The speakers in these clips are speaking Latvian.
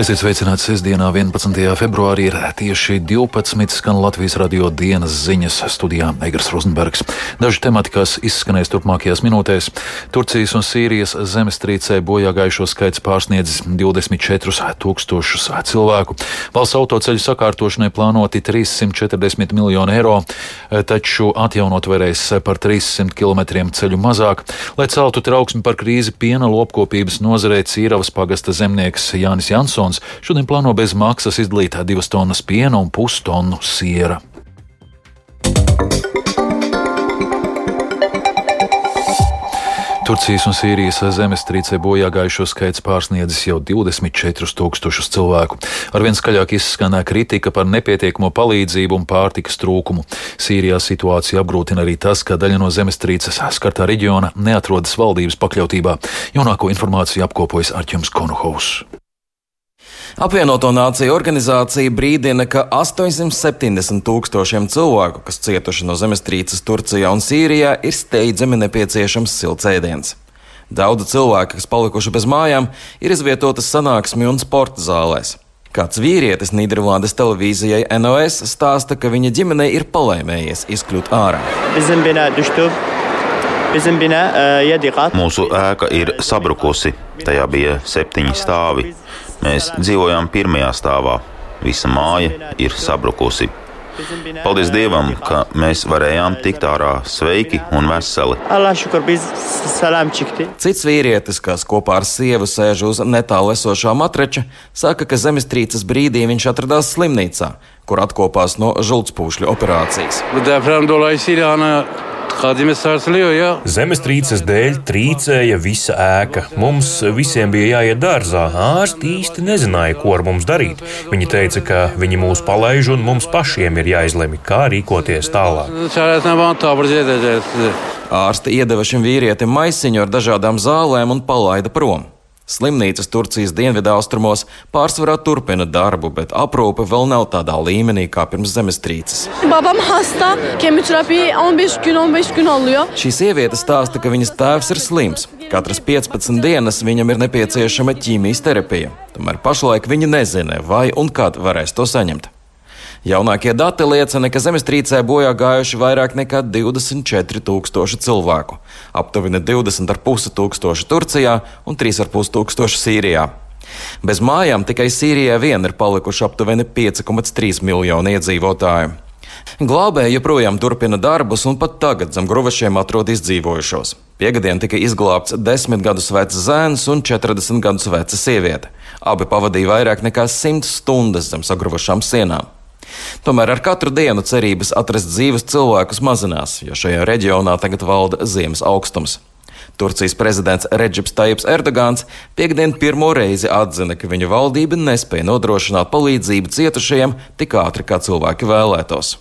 Esiet sveicināti sestdienā, 11. februārī, ir tieši 12. skan Latvijas radio dienas ziņas studijā Eigars Rozenbergs. Daži temati, kas izskanēs turpmākajās minūtēs. Turcijas un Sīrijas zemestrīcē bojā gājušo skaits pārsniedzis 24 tūkstošus cilvēku. Valsts autoceļu sakārtošanai plānoti 340 miljoni eiro, taču atjaunot varēs par 300 km ceļu mazāk. Lai celtu trauksmi par krīzi piena lopkopības nozarē, Cīravas pagasta zemnieks Jānis Jansons reģions šodien plāno bez maksas izdalīt divas tonnas piena un pustonu siera. Turcijas un Sīrijas zemestrīcē bojā gājušo skaits pārsniedzis jau 24,000 cilvēku. Arvien skaļāk izskanē kritika par nepietiekamo palīdzību un pārtikas trūkumu. Sīrijā situācija apgrūtina arī tas, ka daļa no zemestrīces skartā reģiona neatrodas valdības pakļautībā. Jaunāko informāciju apkopojas Arķems Konuhovs. Apvienoto Nāciju organizācija brīdina, ka 870 tūkstošiem cilvēku, kas cietuši no zemestrīces Turcijā un Sīrijā, ir steidzami nepieciešams silts ēdiens. Daudzi cilvēki, kas palikuši bez mājām, ir izvietotas sanāksmju un sporta zālēs. Kāds vīrietis Nīderlandes televīzijai NOS stāsta, ka viņa ģimenei ir palēmējies izkļūt ārā. Mūsu ēka ir sabrukusi, tajā bija septiņi stāvi. Mēs dzīvojam pirmajā stāvā. Visa māja ir sabrukusi. Paldies Dievam, ka mēs varējām tikt ārā sveiki un veseli. Cits vīrietis, kas kopā ar sievu sēž uz netālu esošā matrača, saka, ka zemestrīces brīdī viņš atradās slimnīcā, kur atkopās no žultspūšļu operācijas. Zemestrīces dēļ trīcēja visa ēka. Mums visiem bija jāiet dārzā. Ārsti īsti nezināja, ko ar mums darīt. Viņi teica, ka viņi mūs palaiž un mums pašiem ir jāizlemj, kā rīkoties tālāk. Ārsti iedeva šim vīrietim maisiņu ar dažādām zālēm un palaida prom. Slimnīcas Turcijas dienvidaustrumos pārsvarā turpina darbu, bet aprūpe vēl nav tādā līmenī kā pirms zemestrīces. Šī sieviete stāsta, ka viņas tēvs ir slims. Katras 15 dienas viņam ir nepieciešama ķīmijas terapija. Tomēr pašlaik viņa nezina, vai un kad varēs to saņemt. Jaunākie dati liecina, ka zemestrīcē bojā gājuši vairāk nekā 24,000 cilvēku. Aptuveni 20,5 tūkstoši Turcijā un 3,5 tūkstoši Sīrijā. Bez mājām tikai Sīrijā vien ir palikuši aptuveni 5,3 miljoni iedzīvotāju. Glābēji joprojām turpina darbus, un pat tagad zem gruvešiem atrod izdzīvojušos. Piegadien tika izglābts 10 gadus vecs zēns un 40 gadus veca sieviete. Abi pavadīja vairāk nekā 100 stundas zem sagruvušām sienām. Tomēr ar katru dienu cerības atrast dzīves cilvēkus mazinās, jo šajā reģionā tagad valda ziemas augstums. Turcijas prezidents Reģips Taips Erdogans piekdien pirmo reizi atzina, ka viņa valdība nespēja nodrošināt palīdzību cietušajiem tik ātri, kā cilvēki vēlētos.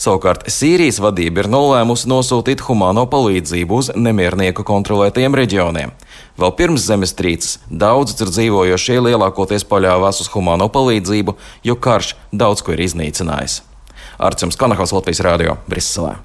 Savukārt Sīrijas vadība ir nolēmusi nosūtīt humāno palīdzību uz nemiernieku kontrolētajiem reģioniem. Vēl pirms zemestrīces daudzi tur dzīvojošie lielākoties paļāvās uz humāno palīdzību, jo karš daudz ko ir iznīcinājis. Arcums Kanahals Latvijas Rādio Briselē.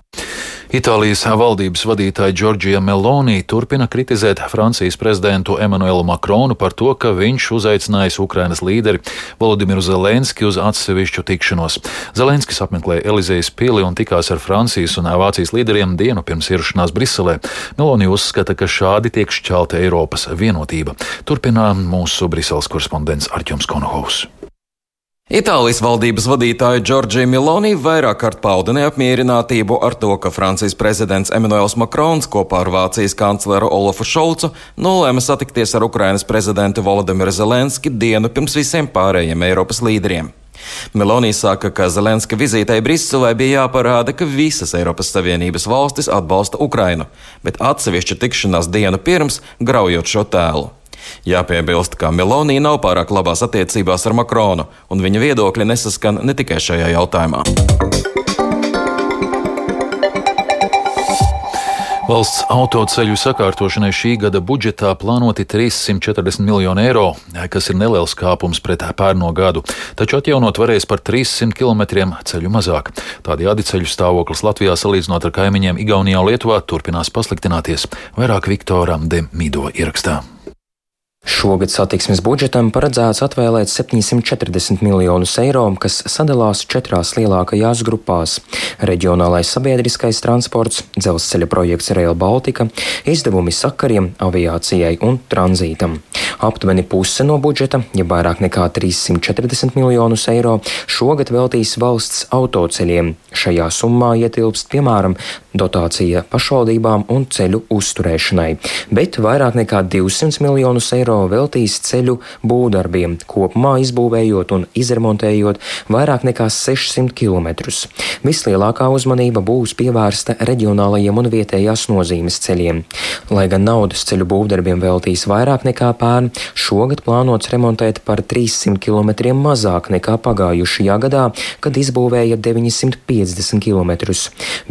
Itālijas valdības vadītāja Džordžija Meloni turpina kritizēt Francijas prezidentu Emanuelu Makronu par to, ka viņš uzaicinājis Ukrainas līderi Volodimiru Zelenski uz atsevišķu tikšanos. Zelenskis apmeklēja Elizejas pili un tikās ar Francijas un Vācijas līderiem dienu pirms ierašanās Briselē. Meloni uzskata, ka šādi tiek šķelta Eiropas vienotība. Turpinā mūsu Briseles korespondents Arķums Konohovs. Itālijas valdības vadītāja Džordžija Miloni vairāk kārt pauda neapmierinātību ar to, ka Francijas prezidents Emmanuels Makrons kopā ar Vācijas kancleru Olafu Šolcu nolēma satikties ar Ukrainas prezidentu Volodimiru Zelenski dienu pirms visiem pārējiem Eiropas līderiem. Melonija saka, ka Zelenska vizītei Briselē bija jāparāda, ka visas Eiropas Savienības valstis atbalsta Ukrainu, bet atsevišķa tikšanās dienu pirms graujot šo tēlu. Jāpiebilst, ka Melonija nav pārāk labās attiecībās ar Makronu, un viņa viedokļi nesaskan ne tikai šajā jautājumā. Valsts autoceļu sakārtošanai šī gada budžetā plānoti 340 miljoni eiro, kas ir neliels kāpums pret pērno gadu, taču atjaunot varēs par 300 km ceļu mazāk. Tādējādi ceļu stāvoklis Latvijā salīdzinot ar kaimiņiem Igaunijā un Lietuvā turpinās pasliktināties. Vairāk Viktoram Demido ierakstā. Šogad satiksmes budžetam paredzēts atvēlēt 740 miljonus eiro, kas sadalās četrās lielākajās grupās - reģionālais sabiedriskais transports, dzelzceļa projekts Rail Baltica, izdevumi sakariem, aviācijai un tranzītam. Aptuveni puse no budžeta, ja vairāk nekā 340 miljonus eiro, šogad veltīs valsts autoceļiem. Šajā summā ietilpst piemēram dotācija pašvaldībām un ceļu uzturēšanai, bet vairāk nekā 200 miljonus eiro veltīs ceļu būvdarbiem, kopumā izbūvējot un izremontējot vairāk nekā 600 km. Vislielākā uzmanība būs pievērsta reģionālajiem un vietējās nozīmes ceļiem. Lai gan naudas ceļu būvdarbiem veltīs vairāk nekā pērn, šogad plānots remontēt par 300 km mazāk nekā pagājušajā gadā, kad izbūvēja 950 km.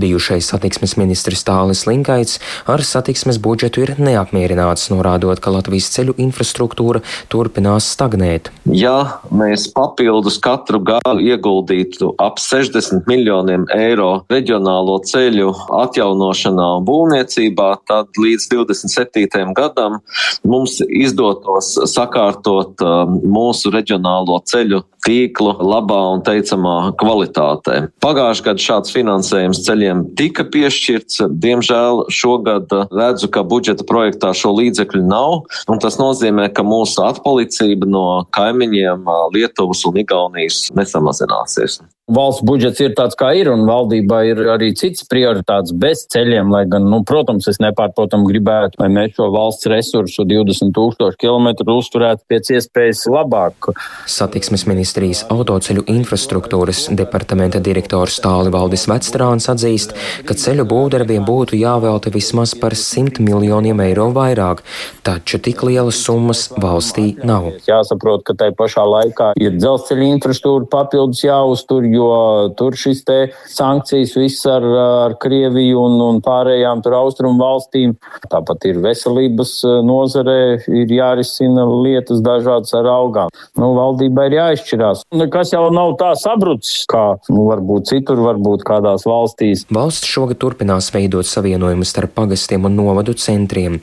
Bijušais satiksmes ministrs Tālis Linkaits ar satiksmes budžetu ir neapmierināts, norādot, ka Latvijas ceļu infrastruktūra turpinās stagnēt. Ja mēs papildus katru gadu ieguldītu ap 60 miljoniem eiro reģionālo ceļu atjaunošanā un būvniecībā, tad līdz 27. gadam mums izdotos sakārtot um, mūsu reģionālo ceļu tīklu labā un teicamā kvalitātē. Pagājušajā gadā šāds finansējums ceļiem tika piešķirts. Diemžēl šogad redzu, ka budžeta projektā šo līdzekļu nav, tas nozīmē, ka mūsu atpalicība no kaimiņiem Lietuvas un Igaunijas nesamazināsies valsts budžets ir tāds, kā ir, un valdībā ir arī cits prioritāts bez ceļiem, lai gan, nu, protams, es nepārprotam gribētu, lai mēs šo valsts resursu 20 tūkstošu kilometru uzturētu pēc iespējas labāk. Satiksmes ministrijas autoceļu infrastruktūras departamenta direktors Tāli Valdis Vecstrāns atzīst, ka ceļu būvdarbiem būtu jāvelta vismaz par 100 miljoniem eiro vairāk, taču tik lielas summas valstī nav. Jāsaprot, ka tai pašā laikā ir dzelzceļa infrastruktūra papildus jāuztur, jo tur šis te sankcijas viss ar, ar Krieviju un, un pārējām tur austrumu valstīm. Tāpat ir veselības eh, nozarē, ir jārisina lietas dažādas ar algām. Nu, valdībai ir jāizšķirās. Kas jau nav tā sabrucis, kā nu, varbūt citur, varbūt kādās valstīs. Valsts šogad turpinās veidot savienojumus starp pagastiem un novadu centriem.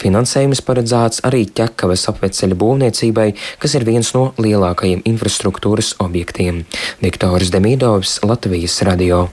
Finansējums paredzēts arī ķekavas apveceļa būvniecībai, kas ir viens no lielākajiem infrastruktūras objektiem. Viktors Demidovs, Latvijas radio.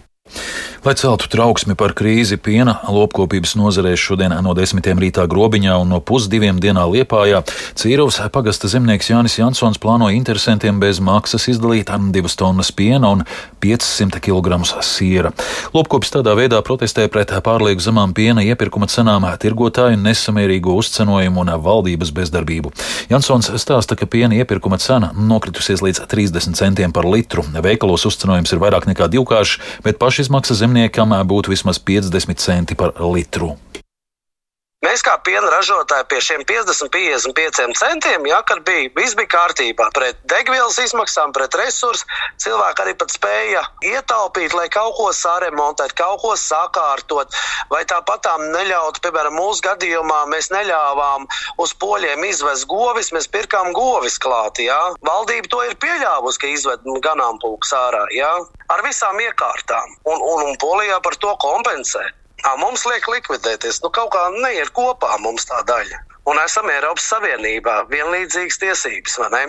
Lai celtu trauksmi par krīzi piena lopkopības nozarēs šodien no desmitiem rītā grobiņā un no pusdiviem dienā liepājā, Cīrovs pagasta zemnieks Jānis Jansons plāno interesantiem bez maksas izdalīt 2 tonnas piena un 500 kg siera. Lopkopis tādā veidā protestē pret pārlieku zemām piena iepirkuma cenām, tirgotāju nesamērīgo uzcenojumu un valdības bezdarbību. Jansons stāsta, ka piena iepirkuma cena nokritusies līdz 30 centiem par litru. Veikalos uzcenojums ir vairāk nekā divkāršs, bet pašizmaksas zemniekam būtu vismaz 50 centi par litru. Mēs kā piena ražotāji pie šiem 50, 55 centiem, ja, kad bija, viss bija kārtībā, pret degvielas izmaksām, pret resursu, cilvēki arī pat spēja ietaupīt, lai kaut ko saremontētu, kaut ko sakārtot, vai tāpat tām neļautu, piemēram, mūsu gadījumā mēs neļāvām uz poļiem izvest govis, mēs pirkām govis klāt, ja. Valdība to ir pieļāvusi, ka izved ganāmpulks ārā, ja, ar visām iekārtām, un, un, un Polijā par to kompensē. Mums liek likvidēties, nu kaut kā neiet kopā mums tā daļa. Un esam Eiropas Savienībā vienlīdzīgas tiesības, vai ne?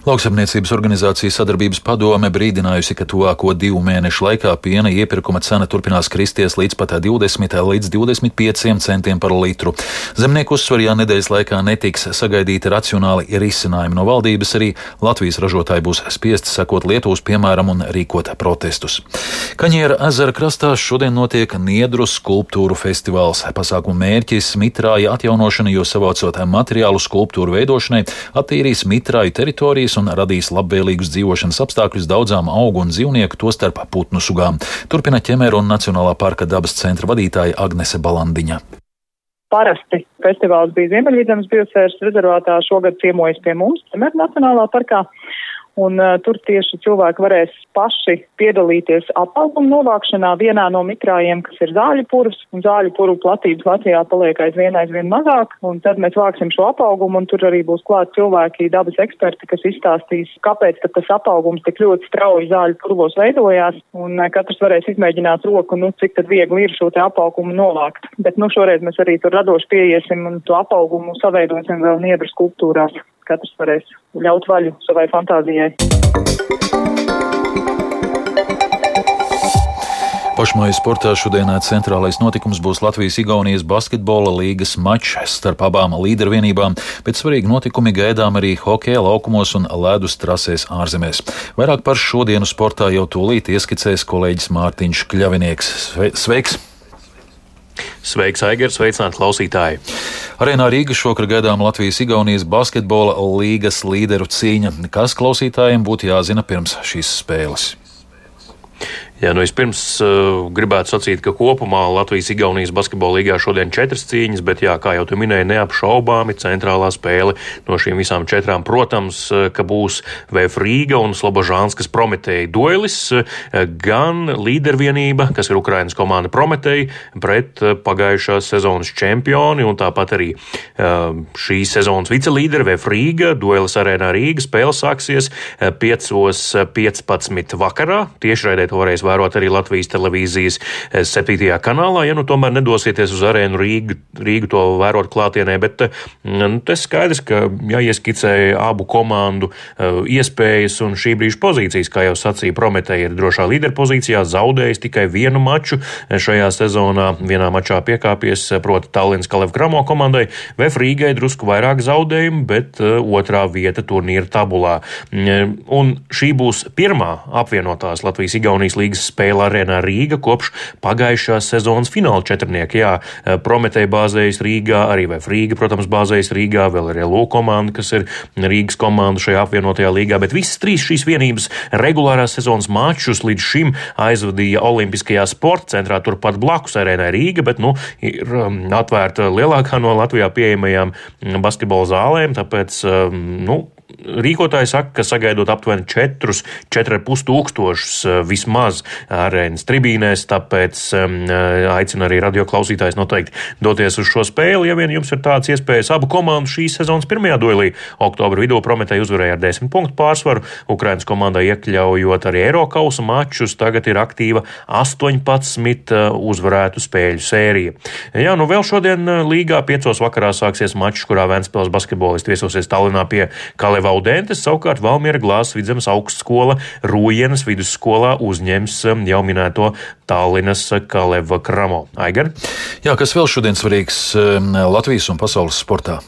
Lauksaimniecības organizācijas sadarbības padome brīdinājusi, ka tuvāko divu mēnešu laikā piena iepirkuma cena turpinās kristies līdz pat 20 līdz 25 centiem par litru. Zemnieku uzsvarījā nedēļas laikā netiks sagaidīti racionāli risinājumi no valdības, arī Latvijas ražotāji būs spiesti sekot Lietuvas piemēram un rīkot protestus. Kaņiera ezera krastā šodien notiek Niedru skulptūru festivāls. Pasākuma mērķis - mitrāja atjaunošana, jo savācot materiālu skulptūru veidošanai attīrīs mitrāju teritorijas radīs un radīs labvēlīgus dzīvošanas apstākļus daudzām augu un dzīvnieku, tostarp putnu sugām. Turpina ķemēra un Nacionālā parka dabas centra vadītāja Agnese Balandiņa. Parasti festivāls bija Ziemeļvidzemes biosfēras rezervātā, šogad ciemojas pie mums, Ķemēra Nacionālā parkā. Un uh, tur tieši cilvēki varēs paši piedalīties apauguma novākšanā vienā no mikrājiem, kas ir zāļu purvs, un zāļu purvu platības Latvijā paliek aizvien aizvien mazāk, un tad mēs vāksim šo apaugumu, un tur arī būs klāt cilvēki, dabas eksperti, kas izstāstīs, kāpēc tas apaugums tik ļoti strauji zāļu purvos veidojās, un uh, katrs varēs izmēģināt roku, nu, cik tad viegli ir šo te apaugumu novākt. Bet, nu, šoreiz mēs arī tur radoši pieiesim un to apaugumu saveidosim vēl niedru skulptūrās. Katrs varēs ļaut vaļu savai fantāzijai. Pašmāju sportā šodienā centrālais notikums būs Latvijas-Igaunijas basketbola līgas mačs starp abām līdervienībām, bet svarīgi notikumi gaidām arī hokeja laukumos un ledus trasēs ārzemēs. Vairāk par šodienu sportā jau tūlīt ieskicēs kolēģis Mārtiņš Kļavinieks. Sveiks! Sveiks, Aigars, sveicināt klausītāji! Arēnā Rīga šokar gaidām Latvijas-Igaunijas basketbola līgas līderu cīņa. Kas klausītājiem būtu jāzina pirms šīs spēles? Jā, nu vispirms uh, gribētu sacīt, ka kopumā Latvijas-Igaunijas basketbola līgā šodien četras cīņas, bet, jā, kā jau tu minēji, neapšaubāmi centrālā spēle no šīm visām četrām. Protams, uh, ka būs VF Rīga un Slobožānskas Prometēja duelis, uh, gan līdervienība, kas ir Ukrainas komanda Prometēja, pret pagājušās sezonas čempioni un tāpat arī uh, šīs sezonas vicelīderi VF Rīga, duelis arēnā Rīga. Spēle sāksies 5.15 vakarā. Tiešraidē to varēs vērot arī Latvijas televīzijas 7. Eh, kanālā, ja nu tomēr nedosieties uz arēnu Rīgu, Rīgu to vērot klātienē, bet eh, nu, tas skaidrs, ka jāieskicē abu komandu eh, iespējas un šī brīža pozīcijas, kā jau sacīja Prometēja, ir drošā līderpozīcijā, zaudējis tikai vienu maču šajā sezonā, vienā mačā piekāpies, proti Tallinas Kalev Kramo komandai, VF Rīgai drusku vairāk zaudējumu, bet otrā vieta turnīra tabulā. Un šī būs pirmā apvienotās Latvijas-Igaunijas līgas reizes spēle arēnā Rīga kopš pagājušās sezonas fināla četrnieka. Jā, Prometēja bāzējas Rīgā, arī vai Frīga, protams, bāzējas Rīgā, vēl ir LO komanda, kas ir Rīgas komanda šajā apvienotajā līgā, bet visas trīs šīs vienības regulārās sezonas mačus līdz šim aizvadīja Olimpiskajā sporta centrā turpat blakus arēnai Rīga, bet, nu, ir um, atvērta lielākā no Latvijā pieejamajām basketbola zālēm, tāpēc, um, nu, Rīkotāji saka, ka sagaidot aptuveni 4,5 tūkstošus eh, vismaz arēnas tribīnēs, tāpēc um, aicinu arī radioklausītājs noteikti doties uz šo spēli, ja vien jums ir tāds iespējas. Abu komandu šīs sezonas pirmajā duelī oktobra vidū Prometēja uzvarēja ar 10 punktu pārsvaru, Ukrainas komandai iekļaujot arī Eirokausa mačus, tagad ir aktīva 18 eh, uzvarētu spēļu sērija. Jā, nu vēl šodien līgā 5. vakarā sāksies mačs, kurā Ventspils basketbolisti viesosies Tallinā pie Kalē vai Vaudentes, savukārt Valmiera glāzes vidzemes augstskola Rūjienas vidusskolā uzņems um, jau minēto Tallinas Kaleva Kramo. Aigar? Jā, kas vēl šodien svarīgs um, Latvijas un pasaules sportā?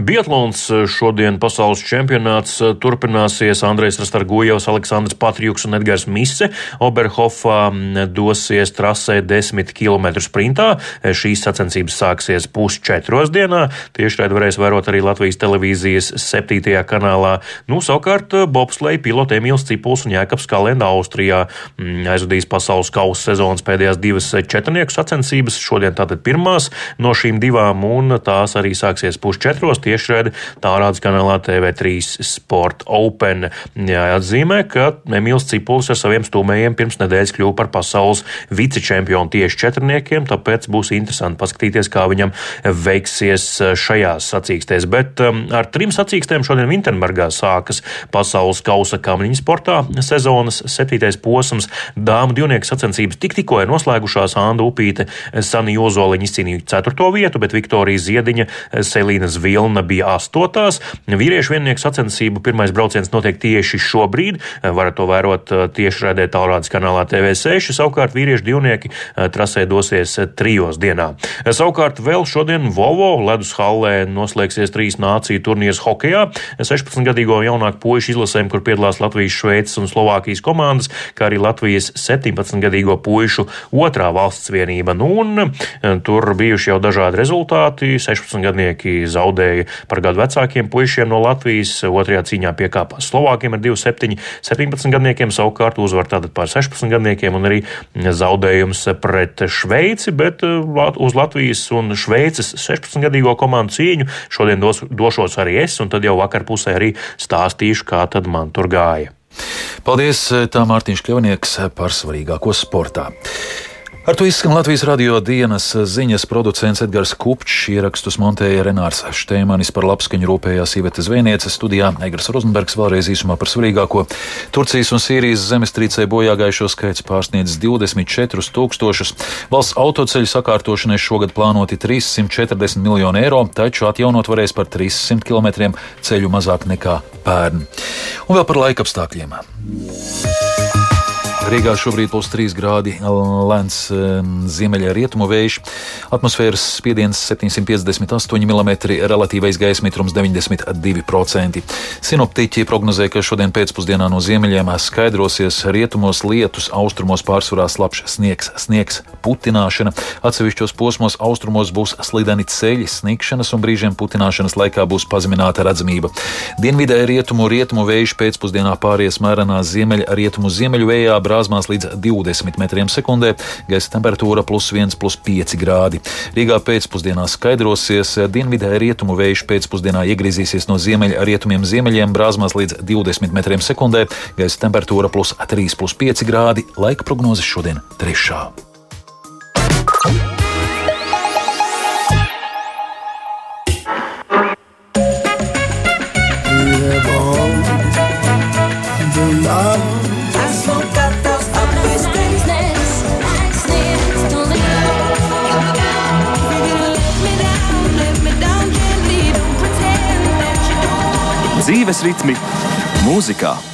Biatlons eh, šodien pasaules čempionāts eh, turpināsies. Andrejs Rastargujevs, Aleksandrs Patrijūks un Edgars Mise Oberhofā mm, dosies trasē 10 km sprintā. Eh, šīs sacensības sāksies pusčetros dienā. Tieši tādu varēs vērot arī Latvijas televīzijas 7. kanālā. Nu, savukārt bobsleja piloti Emīls Cipuls un Jēkabs Kalenda Austrijā mm, aizvadīs pasaules kausa sezonas pēdējās divas četrnieku sacensības. Šodien tātad pirmās no šīm divām, un tās arī sāksies pusčetros tiešraidi tālrādes kanālā TV3 Sport Open. Jāatzīmē, ka Emīls Cipulis ar saviem stūmējiem pirms nedēļas kļuva par pasaules vicečempionu tieši četrniekiem, tāpēc būs interesanti paskatīties, kā viņam veiksies šajās sacīkstēs. Bet um, ar trim sacīkstēm šodien Vinterbergā sākas pasaules kausa kamniņu sportā sezonas septītais posms. Dāmu divnieku sacensības tik tikko ir noslēgušās Anna Upīte, Sani Jozoliņa izcīnīja ceturto vietu, bet Viktorija Ziediņa, Selīna Zvilna Melna bija astotās. Vīriešu viennieku sacensību pirmais brauciens notiek tieši šobrīd. Varat to vērot uh, tieši redzēt tālrādes kanālā TV6. Savukārt vīriešu divnieki uh, trasē dosies uh, trijos dienā. Savukārt vēl šodien Vovo ledus hallē noslēgsies trīs nāciju turnīrs hokejā. 16-gadīgo jaunāku puišu izlasēm, kur piedalās Latvijas, Šveices un Slovākijas komandas, kā arī Latvijas 17-gadīgo puišu otrā valsts vienība. Nu, un tur bijuši jau dažādi rezultāti. 16-gadnieki zaudēja bija par gadu vecākiem puišiem no Latvijas. Otrajā cīņā piekāpās Slovākiem ar 2-7, 17 gadniekiem, savukārt uzvar tātad pār 16 gadniekiem un arī zaudējums pret Šveici, bet uz Latvijas un Šveices 16-gadīgo komandu cīņu šodien dos, došos arī es, un tad jau vakar pusē arī stāstīšu, kā tad man tur gāja. Paldies, tā Mārtiņš Kļavnieks par svarīgāko sportā. Ar to izskan Latvijas radio dienas ziņas producents Edgars Kupčs, ierakstus montēja Renārs Štēmanis par labskaņu rūpējās Ivete Zvēniece studijā, Egars Rozenbergs vēlreiz īsumā par svarīgāko. Turcijas un Sīrijas zemestrīcē bojāgājušo skaits pārsniedz 24 tūkstošus. Valsts autoceļu sakārtošanai šogad plānoti 340 miljoni eiro, taču atjaunot varēs par 300 km ceļu mazāk nekā pērn. Un vēl par laikapstākļiem. Rīgā šobrīd plus 3 grādi lēns ziemeļa rietumu vējš, atmosfēras spiediens 758 mm, relatīvais gaisa mitrums 92%. Sinoptiķi prognozē, ka šodien pēcpusdienā no ziemeļiem skaidrosies rietumos lietus, austrumos pārsvarā slapjš sniegs, sniegs putināšana. Atsevišķos posmos austrumos būs slideni ceļi, snikšanas un brīžiem putināšanas laikā būs pazemināta redzamība. Dienvidē rietumu rietumu vējš pēcpusdienā pāries mērenā ziemeļa rietumu ziemeļu vējā brāzmās līdz 20 metriem sekundē, gaisa temperatūra plus 1, plus 5 grādi. Rīgā pēcpusdienā skaidrosies, dienvidē rietumu vējš pēcpusdienā iegriezīsies no ziemeļa rietumiem ziemeļiem, brāzmās līdz 20 metriem sekundē, gaisa temperatūra plus 3, plus 5 grādi, laika prognozes šodien trešā. Dzīves ritmi mūzikā.